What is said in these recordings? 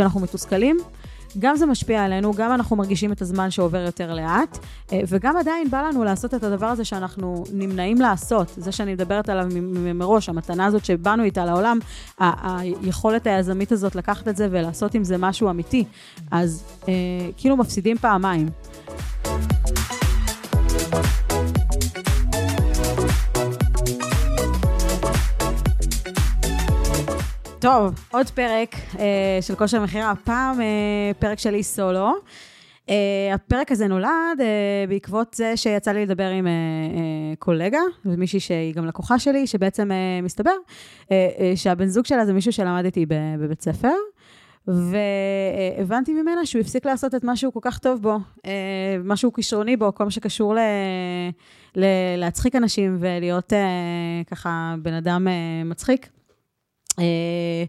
כשאנחנו מתוסכלים, גם זה משפיע עלינו, גם אנחנו מרגישים את הזמן שעובר יותר לאט, אה, וגם עדיין בא לנו לעשות את הדבר הזה שאנחנו נמנעים לעשות, זה שאני מדברת עליו מראש, המתנה הזאת שבאנו איתה לעולם, היכולת היזמית הזאת לקחת את זה ולעשות עם זה משהו אמיתי, אז אה, כאילו מפסידים פעמיים. טוב, עוד פרק אה, של כושר מכירה, הפעם אה, פרק שלי סולו. Uh, הפרק הזה נולד uh, בעקבות זה שיצא לי לדבר עם uh, uh, קולגה, ומישהי שהיא גם לקוחה שלי, שבעצם uh, מסתבר uh, uh, שהבן זוג שלה זה מישהו שלמד איתי בבית ספר, והבנתי ממנה שהוא הפסיק לעשות את מה שהוא כל כך טוב בו, uh, מה שהוא כישרוני בו, כל מה שקשור ל... ל... להצחיק אנשים ולהיות uh, ככה בן אדם uh, מצחיק. אה,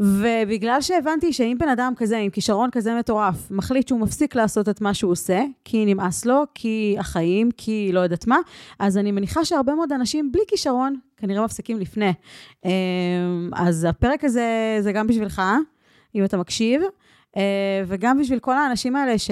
ובגלל שהבנתי שאם בן אדם כזה, עם כישרון כזה מטורף, מחליט שהוא מפסיק לעשות את מה שהוא עושה, כי נמאס לו, כי החיים, כי לא יודעת מה, אז אני מניחה שהרבה מאוד אנשים בלי כישרון, כנראה מפסיקים לפני. אה, אז הפרק הזה, זה גם בשבילך, אם אתה מקשיב, אה, וגם בשביל כל האנשים האלה ש...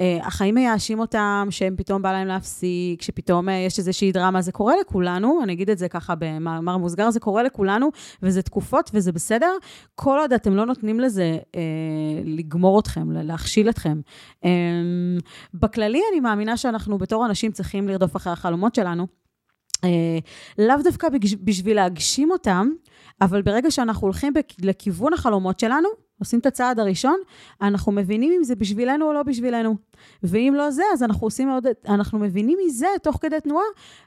אה, החיים מייאשים אותם, שהם פתאום בא להם להפסיק, שפתאום אה, יש איזושהי דרמה, זה קורה לכולנו, אני אגיד את זה ככה במאמר מוסגר, זה קורה לכולנו, וזה תקופות וזה בסדר, כל עוד אתם לא נותנים לזה אה, לגמור אתכם, להכשיל אתכם. אה, בכללי, אני מאמינה שאנחנו בתור אנשים צריכים לרדוף אחרי החלומות שלנו. אה, לאו דווקא בשביל להגשים אותם, אבל ברגע שאנחנו הולכים לכיוון החלומות שלנו, עושים את הצעד הראשון, אנחנו מבינים אם זה בשבילנו או לא בשבילנו. ואם לא זה, אז אנחנו עושים עוד, אנחנו מבינים מזה, תוך כדי תנועה,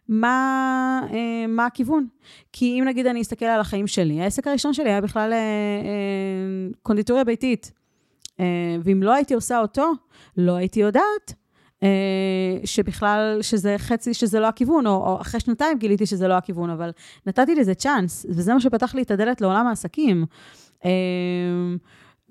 מה, אה, מה הכיוון. כי אם נגיד אני אסתכל על החיים שלי, העסק הראשון שלי היה בכלל אה, אה, קונדיטוריה ביתית. ואם לא הייתי עושה אותו, לא הייתי יודעת שבכלל, שזה חצי, שזה לא הכיוון, או, או אחרי שנתיים גיליתי שזה לא הכיוון, אבל נתתי לזה צ'אנס, וזה מה שפתח לי את הדלת לעולם העסקים.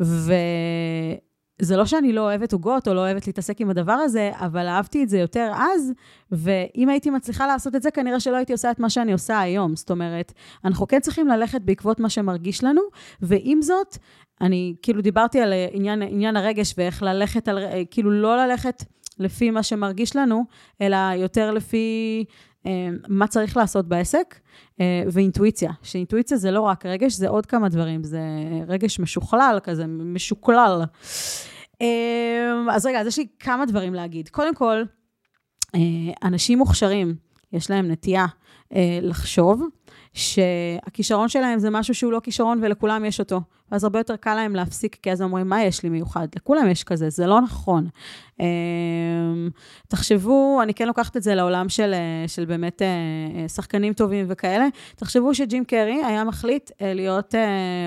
אה, וזה לא שאני לא אוהבת עוגות או לא אוהבת להתעסק עם הדבר הזה, אבל אהבתי את זה יותר אז, ואם הייתי מצליחה לעשות את זה, כנראה שלא הייתי עושה את מה שאני עושה היום. זאת אומרת, אנחנו כן צריכים ללכת בעקבות מה שמרגיש לנו, ועם זאת, אני כאילו דיברתי על עניין, עניין הרגש ואיך ללכת על, כאילו לא ללכת לפי מה שמרגיש לנו, אלא יותר לפי אה, מה צריך לעשות בעסק, אה, ואינטואיציה. שאינטואיציה זה לא רק רגש, זה עוד כמה דברים, זה רגש משוכלל כזה, משוקלל. אה, אז רגע, אז יש לי כמה דברים להגיד. קודם כל, אנשים מוכשרים, יש להם נטייה לחשוב שהכישרון שלהם זה משהו שהוא לא כישרון ולכולם יש אותו. ואז הרבה יותר קל להם להפסיק, כי אז אומרים, מה יש לי מיוחד? לכולם יש כזה, זה לא נכון. אמ, תחשבו, אני כן לוקחת את זה לעולם של, אה, של באמת אה, שחקנים טובים וכאלה, תחשבו שג'ים קרי היה מחליט אה, להיות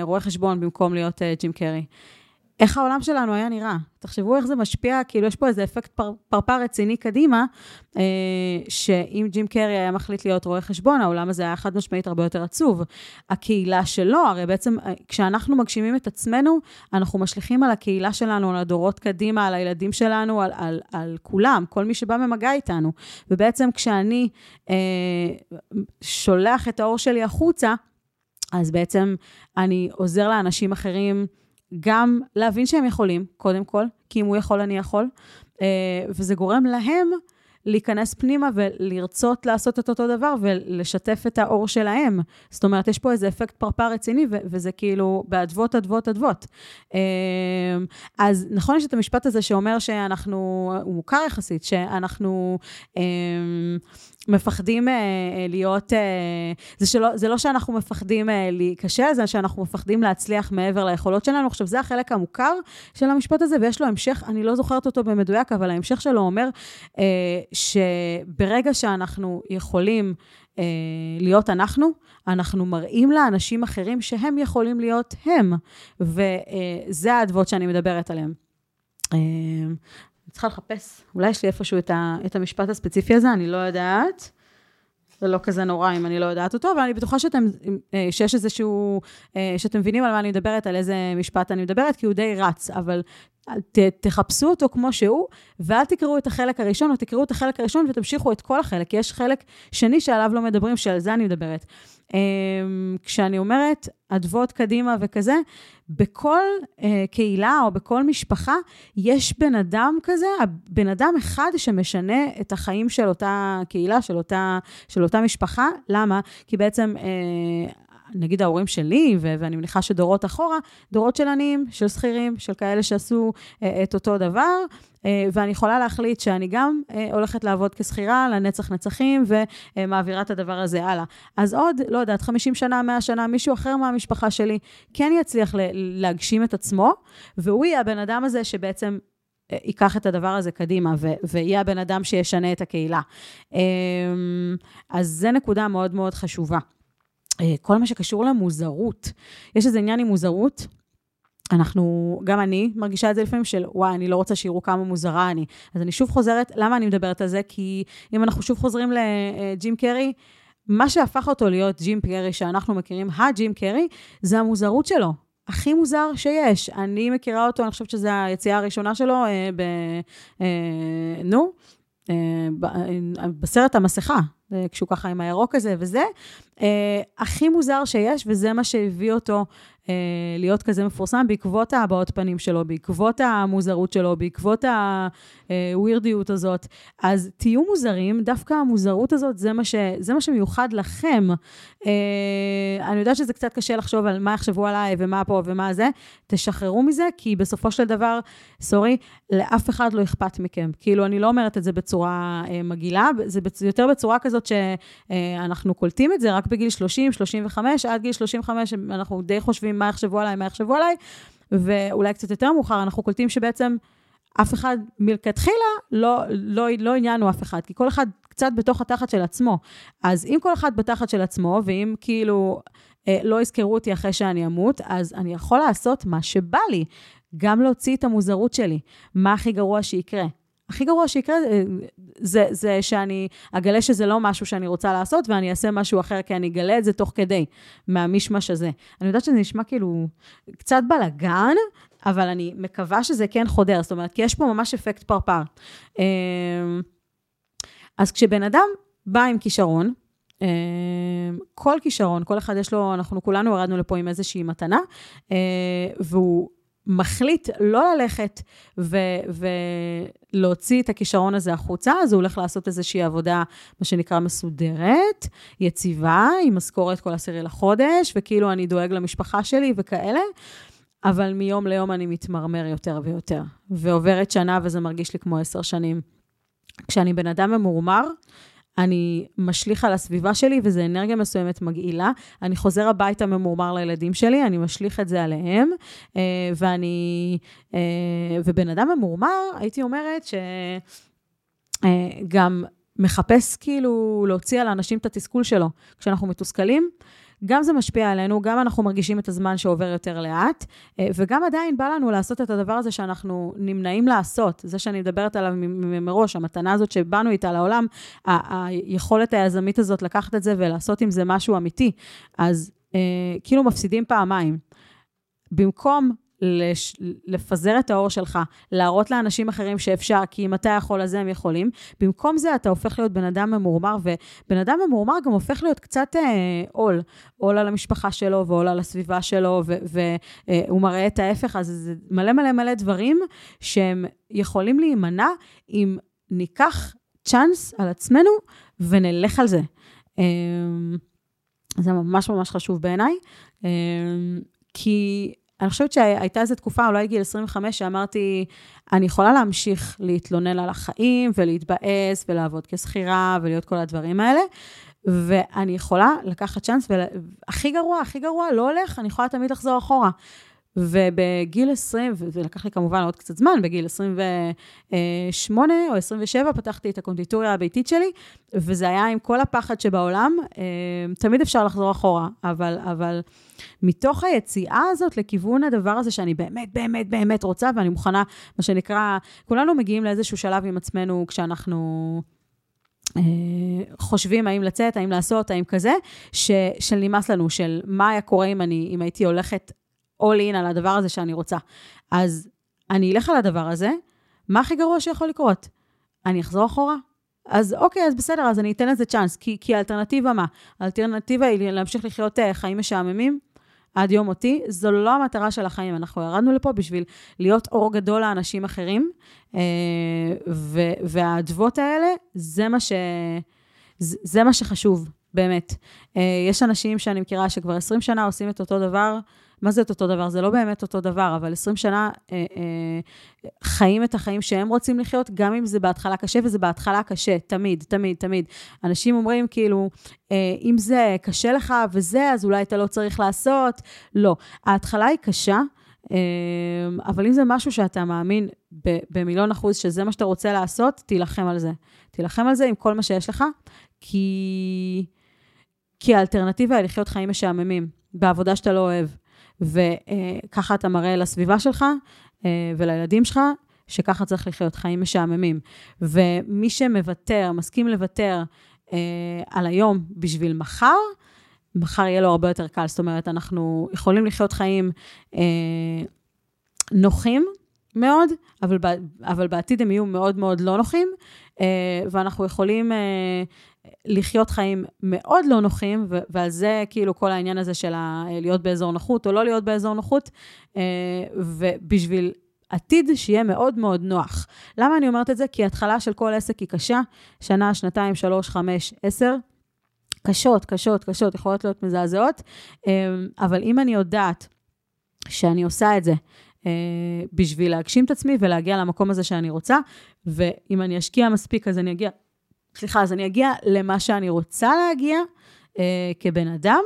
רואה חשבון במקום להיות ג'ים קרי. איך העולם שלנו היה נראה. תחשבו איך זה משפיע, כאילו יש פה איזה אפקט פר, פרפר רציני קדימה, אה, שאם ג'ים קרי היה מחליט להיות רואה חשבון, העולם הזה היה חד משמעית הרבה יותר עצוב. הקהילה שלו, הרי בעצם אה, כשאנחנו מגשימים את עצמנו, אנחנו משליכים על הקהילה שלנו, על הדורות קדימה, על הילדים שלנו, על, על, על כולם, כל מי שבא במגע איתנו. ובעצם כשאני אה, שולח את האור שלי החוצה, אז בעצם אני עוזר לאנשים אחרים, גם להבין שהם יכולים, קודם כל, כי אם הוא יכול, אני יכול, אה, וזה גורם להם להיכנס פנימה ולרצות לעשות את אותו דבר ולשתף את האור שלהם. זאת אומרת, יש פה איזה אפקט פרפר רציני, וזה כאילו באדוות, אדוות, אדוות. אה, אז נכון, יש את המשפט הזה שאומר שאנחנו, הוא מוכר יחסית, שאנחנו... אה, מפחדים uh, להיות, uh, זה, שלא, זה לא שאנחנו מפחדים uh, להיכשל, זה שאנחנו מפחדים להצליח מעבר ליכולות שלנו. עכשיו, זה החלק המוכר של המשפט הזה, ויש לו המשך, אני לא זוכרת אותו במדויק, אבל ההמשך שלו אומר uh, שברגע שאנחנו יכולים uh, להיות אנחנו, אנחנו מראים לאנשים אחרים שהם יכולים להיות הם, וזה uh, האדוות שאני מדברת עליהן. Uh, צריכה לחפש, אולי יש לי איפשהו את, ה, את המשפט הספציפי הזה, אני לא יודעת. זה לא כזה נורא אם אני לא יודעת אותו, אבל אני בטוחה שאתם, אה, שיש איזשהו, אה, שאתם מבינים על מה אני מדברת, על איזה משפט אני מדברת, כי הוא די רץ, אבל ת, תחפשו אותו כמו שהוא, ואל תקראו את החלק הראשון, או תקראו את החלק הראשון ותמשיכו את כל החלק, כי יש חלק שני שעליו לא מדברים, שעל זה אני מדברת. אמ, כשאני אומרת אדוות קדימה וכזה, בכל uh, קהילה או בכל משפחה יש בן אדם כזה, בן אדם אחד שמשנה את החיים של אותה קהילה, של אותה, של אותה משפחה. למה? כי בעצם... Uh, נגיד ההורים שלי, ו- ואני מניחה שדורות אחורה, דורות של עניים, של שכירים, של כאלה שעשו אה, את אותו דבר, אה, ואני יכולה להחליט שאני גם אה, הולכת לעבוד כשכירה לנצח נצחים, ומעבירה את הדבר הזה הלאה. אז עוד, לא יודעת, 50 שנה, 100 שנה, מישהו אחר מהמשפחה שלי כן יצליח להגשים את עצמו, והוא יהיה הבן אדם הזה שבעצם ייקח את הדבר הזה קדימה, ו- ויהיה הבן אדם שישנה את הקהילה. אה, אז זו נקודה מאוד מאוד חשובה. אה, כל מה שקשור למוזרות. יש איזה עניין עם מוזרות. אנחנו, גם אני מרגישה את זה לפעמים של, וואי, אני לא רוצה שיראו כמה מוזרה אני. אז אני שוב חוזרת, למה אני מדברת על זה? כי אם אנחנו שוב חוזרים לג'ים קרי, מה שהפך אותו להיות ג'ים קרי שאנחנו מכירים, הג'ים קרי, זה המוזרות שלו. הכי מוזר שיש. אני מכירה אותו, אני חושבת שזו היציאה הראשונה שלו אה, ב... אה, נו, אה, ב, אה, בסרט המסכה, אה, כשהוא ככה עם הירוק הזה וזה, אה, הכי מוזר שיש, וזה מה שהביא אותו אה, להיות כזה מפורסם בעקבות הבעות פנים שלו, בעקבות המוזרות שלו, בעקבות הווירדיות הזאת. אז תהיו מוזרים, דווקא המוזרות הזאת, זה מה, ש, זה מה שמיוחד לכם. אה, אני יודעת שזה קצת קשה לחשוב על מה יחשבו עליי ומה פה ומה זה, תשחררו מזה, כי בסופו של דבר, סורי, לאף אחד לא אכפת מכם. כאילו, אני לא אומרת את זה בצורה אה, מגעילה, זה. יותר בצורה כזאת שאנחנו קולטים את זה רק בגיל 30, 35, עד גיל 35 אנחנו די חושבים מה יחשבו עליי, מה יחשבו עליי, ואולי קצת יותר מאוחר, אנחנו קולטים שבעצם אף אחד מלכתחילה לא, לא, לא עניינו אף אחד, כי כל אחד קצת בתוך התחת של עצמו. אז אם כל אחד בתחת של עצמו, ואם כאילו אה, לא יזכרו אותי אחרי שאני אמות, אז אני יכול לעשות מה שבא לי. גם להוציא את המוזרות שלי. מה הכי גרוע שיקרה? הכי גרוע שיקרה אה, זה, זה שאני אגלה שזה לא משהו שאני רוצה לעשות, ואני אעשה משהו אחר, כי אני אגלה את זה תוך כדי, מהמישמש הזה. אני יודעת שזה נשמע כאילו קצת בלאגן, אבל אני מקווה שזה כן חודר, זאת אומרת, כי יש פה ממש אפקט פרפר. אמ, אז כשבן אדם בא עם כישרון, אמ, כל כישרון, כל אחד יש לו, אנחנו כולנו ירדנו לפה עם איזושהי מתנה, אה, והוא מחליט לא ללכת ו- ולהוציא את הכישרון הזה החוצה, אז הוא הולך לעשות איזושהי עבודה, מה שנקרא מסודרת, יציבה, עם משכורת כל עשירי לחודש, וכאילו אני דואג למשפחה שלי וכאלה. אבל מיום ליום אני מתמרמר יותר ויותר. ועוברת שנה וזה מרגיש לי כמו עשר שנים. כשאני בן אדם ממורמר, אני משליך על הסביבה שלי, וזו אנרגיה מסוימת מגעילה. אני חוזר הביתה ממורמר לילדים שלי, אני משליך את זה עליהם, אה, ואני... אה, ובן אדם ממורמר, הייתי אומרת שגם אה, מחפש כאילו להוציא על האנשים את התסכול שלו. כשאנחנו מתוסכלים, גם זה משפיע עלינו, גם אנחנו מרגישים את הזמן שעובר יותר לאט, אה, וגם עדיין בא לנו לעשות את הדבר הזה שאנחנו נמנעים לעשות. זה שאני מדברת עליו מראש, המתנה הזאת שבאנו איתה לעולם, היכולת היזמית הזאת לקחת את זה ולעשות עם זה משהו אמיתי. אז אה, כאילו מפסידים פעמיים. במקום לש... לפזר את האור שלך, להראות לאנשים אחרים שאפשר, כי אם אתה יכול, אז הם יכולים. במקום זה, אתה הופך להיות בן אדם ממורמר, ובן אדם ממורמר גם הופך להיות קצת אה, עול. על המשפחה שלו, ועול על הסביבה שלו, והוא אה, מראה את ההפך, אז זה מלא מלא מלא דברים שהם יכולים להימנע אם ניקח צ'אנס על עצמנו ונלך על זה. אה, זה ממש ממש חשוב בעיניי, אה, כי... אני חושבת שהייתה איזו תקופה, אולי גיל 25, שאמרתי, אני יכולה להמשיך להתלונן על החיים ולהתבאס ולעבוד כשכירה ולהיות כל הדברים האלה, ואני יכולה לקחת צ'אנס, והכי גרוע, הכי גרוע, לא הולך, אני יכולה תמיד לחזור אחורה. ובגיל 20, וזה לקח לי כמובן עוד קצת זמן, בגיל 28 או 27 פתחתי את הקונדיטוריה הביתית שלי, וזה היה עם כל הפחד שבעולם, אה, תמיד אפשר לחזור אחורה, אבל, אבל מתוך היציאה הזאת לכיוון הדבר הזה שאני באמת, באמת, באמת רוצה, ואני מוכנה, מה שנקרא, כולנו מגיעים לאיזשהו שלב עם עצמנו כשאנחנו... אה, חושבים האם לצאת, האם לעשות, האם כזה, ש, של נמאס לנו, של מה היה קורה אם אני, אם הייתי הולכת all in על הדבר הזה שאני רוצה. אז אני אלך על הדבר הזה, מה הכי גרוע שיכול לקרות? אני אחזור אחורה? אז אוקיי, אז בסדר, אז אני אתן לזה צ'אנס, כי, כי האלטרנטיבה מה? האלטרנטיבה היא להמשיך לחיות uh, חיים משעממים עד יום מותי, זו לא המטרה של החיים. אנחנו ירדנו לפה בשביל להיות אור גדול לאנשים אחרים, uh, והאדוות האלה, זה מה, ש, זה, מה שחשוב, באמת. Uh, יש אנשים שאני מכירה שכבר 20 שנה עושים את אותו דבר, מה זה את אותו דבר? זה לא באמת אותו דבר, אבל 20 שנה אה, אה, חיים את החיים שהם רוצים לחיות, גם אם זה בהתחלה קשה, וזה בהתחלה קשה, תמיד, תמיד, תמיד. אנשים אומרים, כאילו, אה, אם זה קשה לך וזה, אז אולי אתה לא צריך לעשות. לא. ההתחלה היא קשה. אה, אבל אם זה משהו שאתה מאמין במיליון אחוז שזה מה שאתה רוצה לעשות, תילחם על זה. תילחם על זה עם כל מה שיש לך, כי, כי האלטרנטיבה היא לחיות חיים משעממים, בעבודה שאתה לא אוהב. וככה אתה מראה לסביבה שלך אה, ולילדים שלך, שככה צריך לחיות חיים משעממים. ומי שמוותר, מסכים לוותר אה, על היום בשביל מחר, מחר יהיה לו הרבה יותר קל. זאת אומרת, אנחנו יכולים לחיות חיים אה, נוחים מאוד, אבל, אבל בעתיד הם יהיו מאוד מאוד לא נוחים, ואנחנו יכולים לחיות חיים מאוד לא נוחים, ועל זה כאילו כל העניין הזה של להיות באזור נוחות או לא להיות באזור נוחות, אה, ובשביל עתיד שיהיה מאוד מאוד נוח. למה אני אומרת את זה? כי התחלה של כל עסק היא קשה, שנה, שנתיים, שלוש, חמש, עשר. קשות, קשות, קשות, יכולות להיות מזעזעות, אה, אבל אם אני יודעת שאני עושה את זה אה, בשביל להגשים את עצמי ולהגיע למקום הזה שאני רוצה, ואם אני אשקיע מספיק אז אני אגיע סליחה, אז אני אגיע למה שאני רוצה להגיע אה, כבן אדם,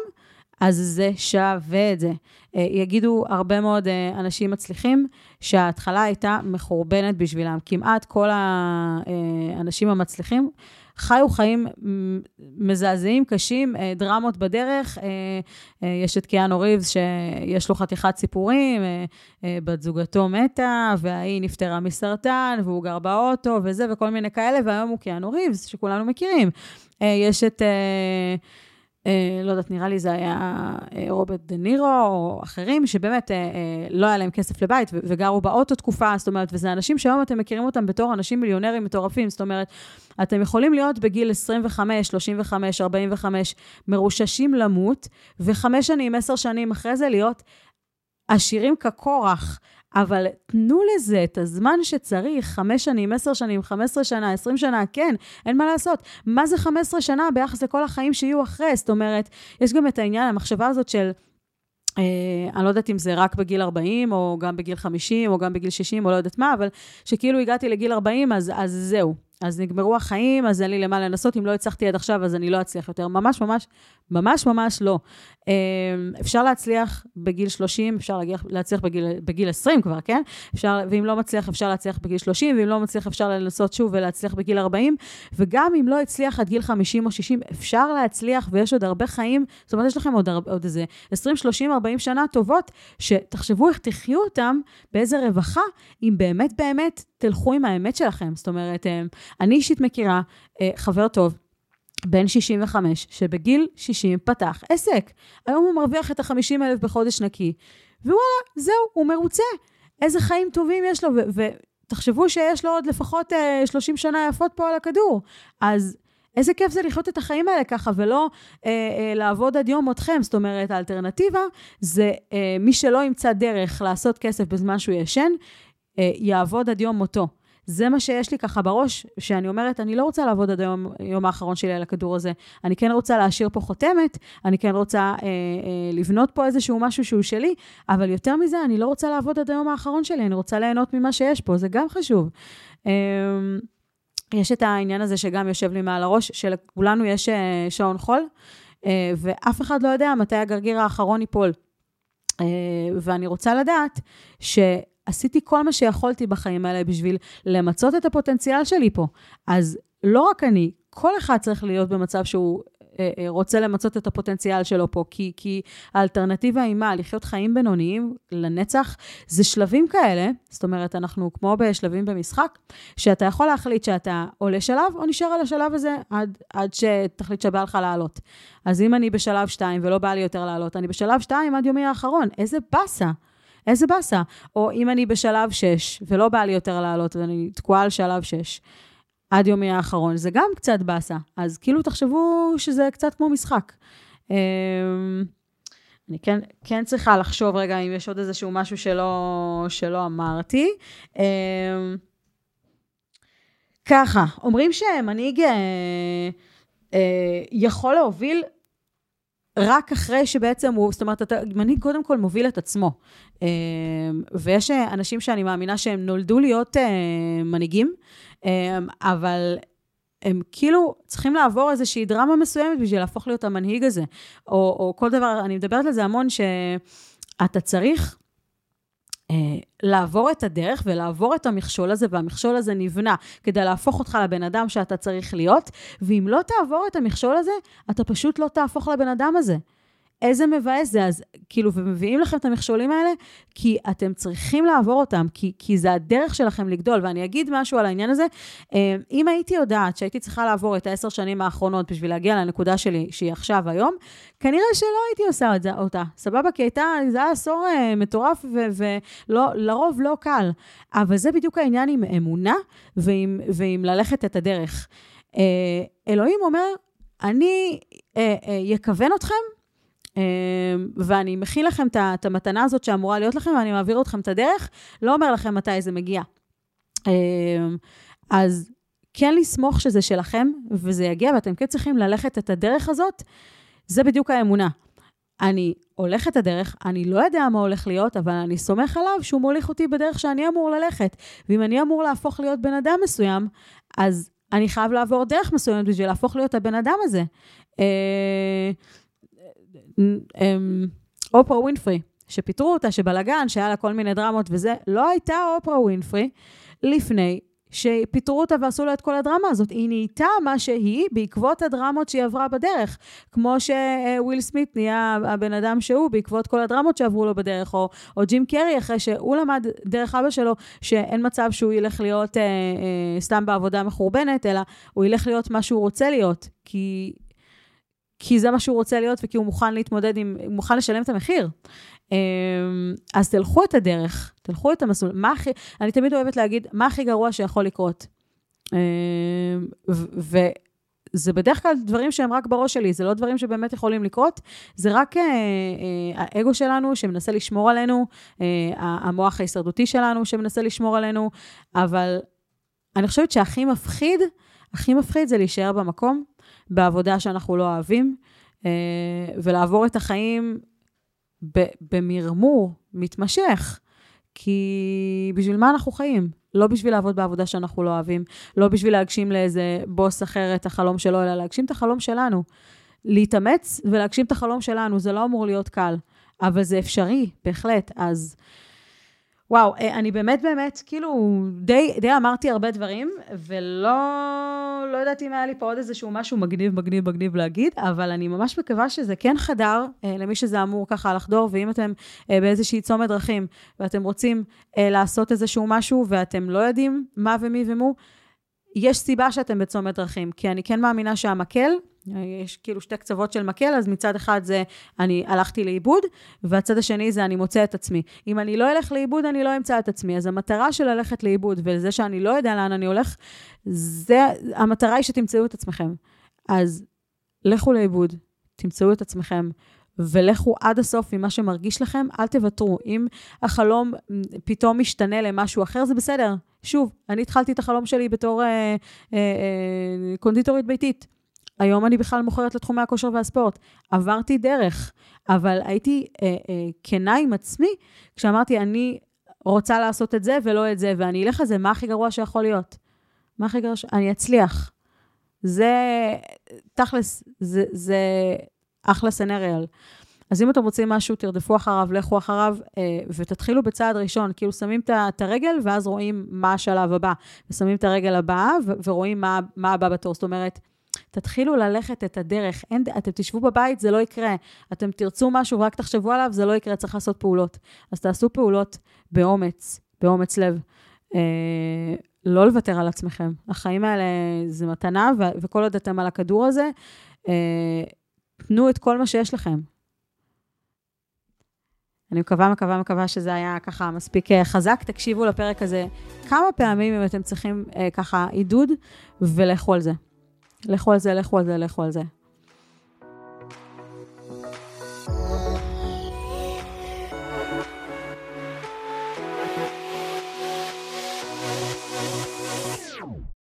אז זה שווה את זה. אה, יגידו הרבה מאוד אה, אנשים מצליחים שההתחלה הייתה מחורבנת בשבילם. כמעט כל האנשים אה, המצליחים חיו חיים מזעזעים, קשים, אה, דרמות בדרך. אה, אה, יש את קיאנו ריבס, שיש לו חתיכת סיפורים, בת זוגתו מתה, וההיא נפטרה מסרטן, והוא גר באוטו, וזה, וכל מיני כאלה, והיום הוא קיאנו ריבס, שכולנו מכירים. יש את... אה, לא יודעת, נראה לי זה היה אה, רוברט דה נירו או אחרים, שבאמת אה, אה, לא היה להם כסף לבית וגרו באוטו תקופה, זאת אומרת, וזה אנשים שהיום אתם מכירים אותם בתור אנשים מיליונרים מטורפים, זאת אומרת, אתם יכולים להיות בגיל 25, 35, 45, מרוששים למות, וחמש שנים, עשר שנים אחרי זה להיות עשירים כקורח. אבל תנו לזה את הזמן שצריך, חמש שנים, עשר שנים, חמש עשרה שנה, עשרים שנה, כן, אין מה לעשות. מה זה חמש עשרה שנה ביחס לכל החיים שיהיו אחרי? זאת אומרת, יש גם את העניין, המחשבה הזאת של... אה, אני לא יודעת אם זה רק בגיל 40, או גם בגיל 50, או גם בגיל 60, או לא יודעת מה, אבל שכאילו הגעתי לגיל 40, אז, אז זהו. אז נגמרו החיים, אז אין לי למה לנסות, אם לא הצלחתי עד עכשיו, אז אני לא אצליח יותר. ממש ממש, ממש ממש לא. אמ, אפשר להצליח בגיל 30, אפשר להצליח בגיל, בגיל 20 כבר, כן? אפשר, ואם לא מצליח, אפשר להצליח בגיל 30, ואם לא מצליח, אפשר לנסות שוב ולהצליח בגיל 40, וגם אם לא הצליח עד גיל 50 או 60, אפשר להצליח, ויש עוד הרבה חיים, זאת אומרת, יש לכם עוד, עוד איזה 20, 30, 40 שנה טובות, שתחשבו איך תחיו אותם, באיזה רווחה, אם באמת באמת תלכו עם האמת שלכם. זאת אומרת, אמ, אני אישית מכירה אה, חבר טוב, בן 65, שבגיל 60 פתח עסק. היום הוא מרוויח את ה-50 אלף בחודש נקי, ווואלה, זהו, הוא מרוצה. איזה חיים טובים יש לו, ותחשבו שיש לו עוד לפחות uh, 30 שנה יפות פה על הכדור. אז איזה כיף זה לחיות את החיים האלה ככה, ולא uh, uh, לעבוד עד יום מותכם. זאת אומרת, האלטרנטיבה זה uh, מי שלא ימצא דרך לעשות כסף בזמן שהוא ישן, uh, יעבוד עד יום מותו. זה מה שיש לי ככה בראש, שאני אומרת, אני לא רוצה לעבוד עד היום, היום האחרון שלי על הכדור הזה. אני כן רוצה להשאיר פה חותמת, אני כן רוצה אה, אה, לבנות פה איזשהו משהו שהוא שלי, אבל יותר מזה, אני לא רוצה לעבוד עד היום האחרון שלי, אני רוצה ליהנות ממה שיש פה, זה גם חשוב. אה, יש את העניין הזה שגם יושב לי מעל הראש, שלכולנו יש אה, שעון חול, אה, ואף אחד לא יודע מתי הגרגיר האחרון ייפול. Uh, ואני רוצה לדעת ש... עשיתי כל מה שיכולתי בחיים האלה בשביל למצות את הפוטנציאל שלי פה. אז לא רק אני, כל אחד צריך להיות במצב שהוא אה, אה, רוצה למצות את הפוטנציאל שלו פה, כי, כי האלטרנטיבה היא מה? לחיות חיים בינוניים לנצח, זה שלבים כאלה, זאת אומרת, אנחנו כמו בשלבים במשחק, שאתה יכול להחליט שאתה עולה שלב, או נשאר על השלב הזה עד, עד שתחליט שבא לך לעלות. אז אם אני בשלב 2 ולא בא לי יותר לעלות, אני בשלב 2 עד יומי האחרון, איזה באסה. איזה באסה. או אם אני בשלב 6, ולא בא לי יותר לעלות, ואני תקועה על שלב 6, עד יומי האחרון, זה גם קצת באסה. אז כאילו תחשבו שזה קצת כמו משחק. אמ, אני כן, כן צריכה לחשוב רגע אם יש עוד איזשהו משהו שלא, שלא אמרתי. אמ, ככה, אומרים שמנהיג אה, אה, יכול להוביל רק אחרי שבעצם הוא, זאת אומרת, מנהיג קודם כל מוביל את עצמו. אה, ויש אנשים שאני מאמינה שהם נולדו להיות אה, מנהיגים, אה, אבל הם כאילו צריכים לעבור איזושהי דרמה מסוימת בשביל להפוך להיות המנהיג הזה. או, או כל דבר, אני מדברת על זה המון, שאתה צריך לעבור את הדרך ולעבור את המכשול הזה, והמכשול הזה נבנה כדי להפוך אותך לבן אדם שאתה צריך להיות, ואם לא תעבור את המכשול הזה, אתה פשוט לא תהפוך לבן אדם הזה. איזה מבאס זה, אז כאילו, ומביאים לכם את המכשולים האלה, כי אתם צריכים לעבור אותם, כי, כי זה הדרך שלכם לגדול. ואני אגיד משהו על העניין הזה, אה, אם הייתי יודעת שהייתי צריכה לעבור את העשר שנים האחרונות בשביל להגיע לנקודה שלי, שהיא עכשיו היום, כנראה שלא הייתי עושה את זה, אותה. סבבה? כי הייתה, זה היה עשור uh, מטורף ולרוב לא קל. אבל זה בדיוק העניין עם אמונה ועם, ועם ללכת את הדרך. Uh, אלוהים אומר, אני אכוון אתכם ואני מכין לכם את המתנה הזאת שאמורה להיות לכם, ואני מעביר אתכם את הדרך, לא אומר לכם מתי זה מגיע. אמ, אז כן לסמוך שזה שלכם, וזה יגיע, ואתם כן צריכים ללכת את הדרך הזאת, זה בדיוק האמונה. אני הולך את הדרך, אני לא יודע מה הולך להיות, אבל אני סומך עליו שהוא מוליך אותי בדרך שאני אמור ללכת. ואם אני אמור להפוך להיות בן אדם מסוים, אז אני חייב לעבור דרך מסוימת בשביל להפוך להיות הבן אדם הזה. אה, אופרה ווינפרי, שפיטרו אותה, שבלאגן, שהיה לה כל מיני דרמות וזה, לא הייתה אופרה ווינפרי לפני שפיטרו אותה ועשו לה את כל הדרמה הזאת. היא נהייתה מה שהיא בעקבות הדרמות שהיא עברה בדרך. כמו שוויל סמית נהיה הבן אדם שהוא בעקבות כל הדרמות שעברו לו בדרך, או, או ג'ים קרי אחרי שהוא למד דרך אבא שלו, שאין מצב שהוא ילך להיות אה, אה, סתם בעבודה מחורבנת, אלא הוא ילך להיות מה שהוא רוצה להיות. כי כי זה מה שהוא רוצה להיות וכי הוא מוכן להתמודד עם, הוא מוכן לשלם את המחיר. אמ, אז תלכו את הדרך, תלכו את המסלול. מה הכי, אני תמיד אוהבת להגיד, מה הכי גרוע שיכול לקרות? אמ, וזה בדרך כלל דברים שהם רק בראש שלי, זה לא דברים שבאמת יכולים לקרות, זה רק אה, אה, האגו שלנו שמנסה לשמור עלינו, אה, המוח ההישרדותי שלנו שמנסה לשמור עלינו, אבל אני חושבת שהכי מפחיד, הכי מפחיד זה להישאר במקום, בעבודה שאנחנו לא אוהבים, אה, ולעבור את החיים במרמור מתמשך. כי בשביל מה אנחנו חיים? לא בשביל לעבוד בעבודה שאנחנו לא אוהבים, לא בשביל להגשים לאיזה בוס אחר את החלום שלו, אלא להגשים את החלום שלנו. להתאמץ ולהגשים את החלום שלנו, זה לא אמור להיות קל, אבל זה אפשרי, בהחלט. אז וואו, אה, אני באמת באמת, כאילו, די, די אמרתי הרבה דברים, ולא לא יודעת אם היה לי פה עוד איזשהו משהו מגניב, מגניב, מגניב להגיד, אבל אני ממש מקווה שזה כן חדר אה, למי שזה אמור ככה לחדור, ואם אתם אה, באיזושהי צומת דרכים, ואתם רוצים אה, לעשות איזשהו משהו, ואתם לא יודעים מה ומי ומו, יש סיבה שאתם בצומת דרכים, כי אני כן מאמינה שהמקל יש כאילו שתי קצוות של מקל, אז מצד אחד זה אני הלכתי לאיבוד, והצד השני זה אני מוצא את עצמי. אם אני לא אלך לאיבוד, אני לא אמצא את עצמי. אז המטרה של ללכת לאיבוד וזה שאני לא יודע לאן אני הולך, זה, המטרה היא שתמצאו את עצמכם. אז לכו לאיבוד, תמצאו את עצמכם. ולכו עד הסוף עם מה שמרגיש לכם, אל תוותרו. אם החלום פתאום משתנה למשהו אחר, זה בסדר. שוב, אני התחלתי את החלום שלי בתור אה, אה, אה, קונדיטורית ביתית. היום אני בכלל מוכרת לתחומי הכושר והספורט. עברתי דרך, אבל הייתי אה, אה, כנה עם עצמי כשאמרתי, אני רוצה לעשות את זה ולא את זה, ואני אלך זה, מה הכי גרוע שיכול להיות? מה הכי גרוע ש... אני אצליח. זה, תכלס, זה, זה אחלה סנריאל. אז אם אתם רוצים משהו, תרדפו אחריו, לכו אחריו, אה, ותתחילו בצעד ראשון, כאילו שמים את הרגל, ואז רואים מה השלב הבא. ושמים את הרגל הבאה, ורואים מה, מה הבא בתור. זאת אומרת, תתחילו ללכת את הדרך. אין, אתם תשבו בבית, זה לא יקרה. אתם תרצו משהו ורק תחשבו עליו, זה לא יקרה, צריך לעשות פעולות. אז תעשו פעולות באומץ, באומץ לב. אה, לא לוותר על עצמכם. החיים האלה זה מתנה, ו- וכל עוד אתם על הכדור הזה, אה, תנו את כל מה שיש לכם. אני מקווה, מקווה, מקווה שזה היה ככה מספיק אה, חזק. תקשיבו לפרק הזה כמה פעמים אם אתם צריכים ככה עידוד, ולכו על זה. לכו על זה, לכו על זה, לכו על זה.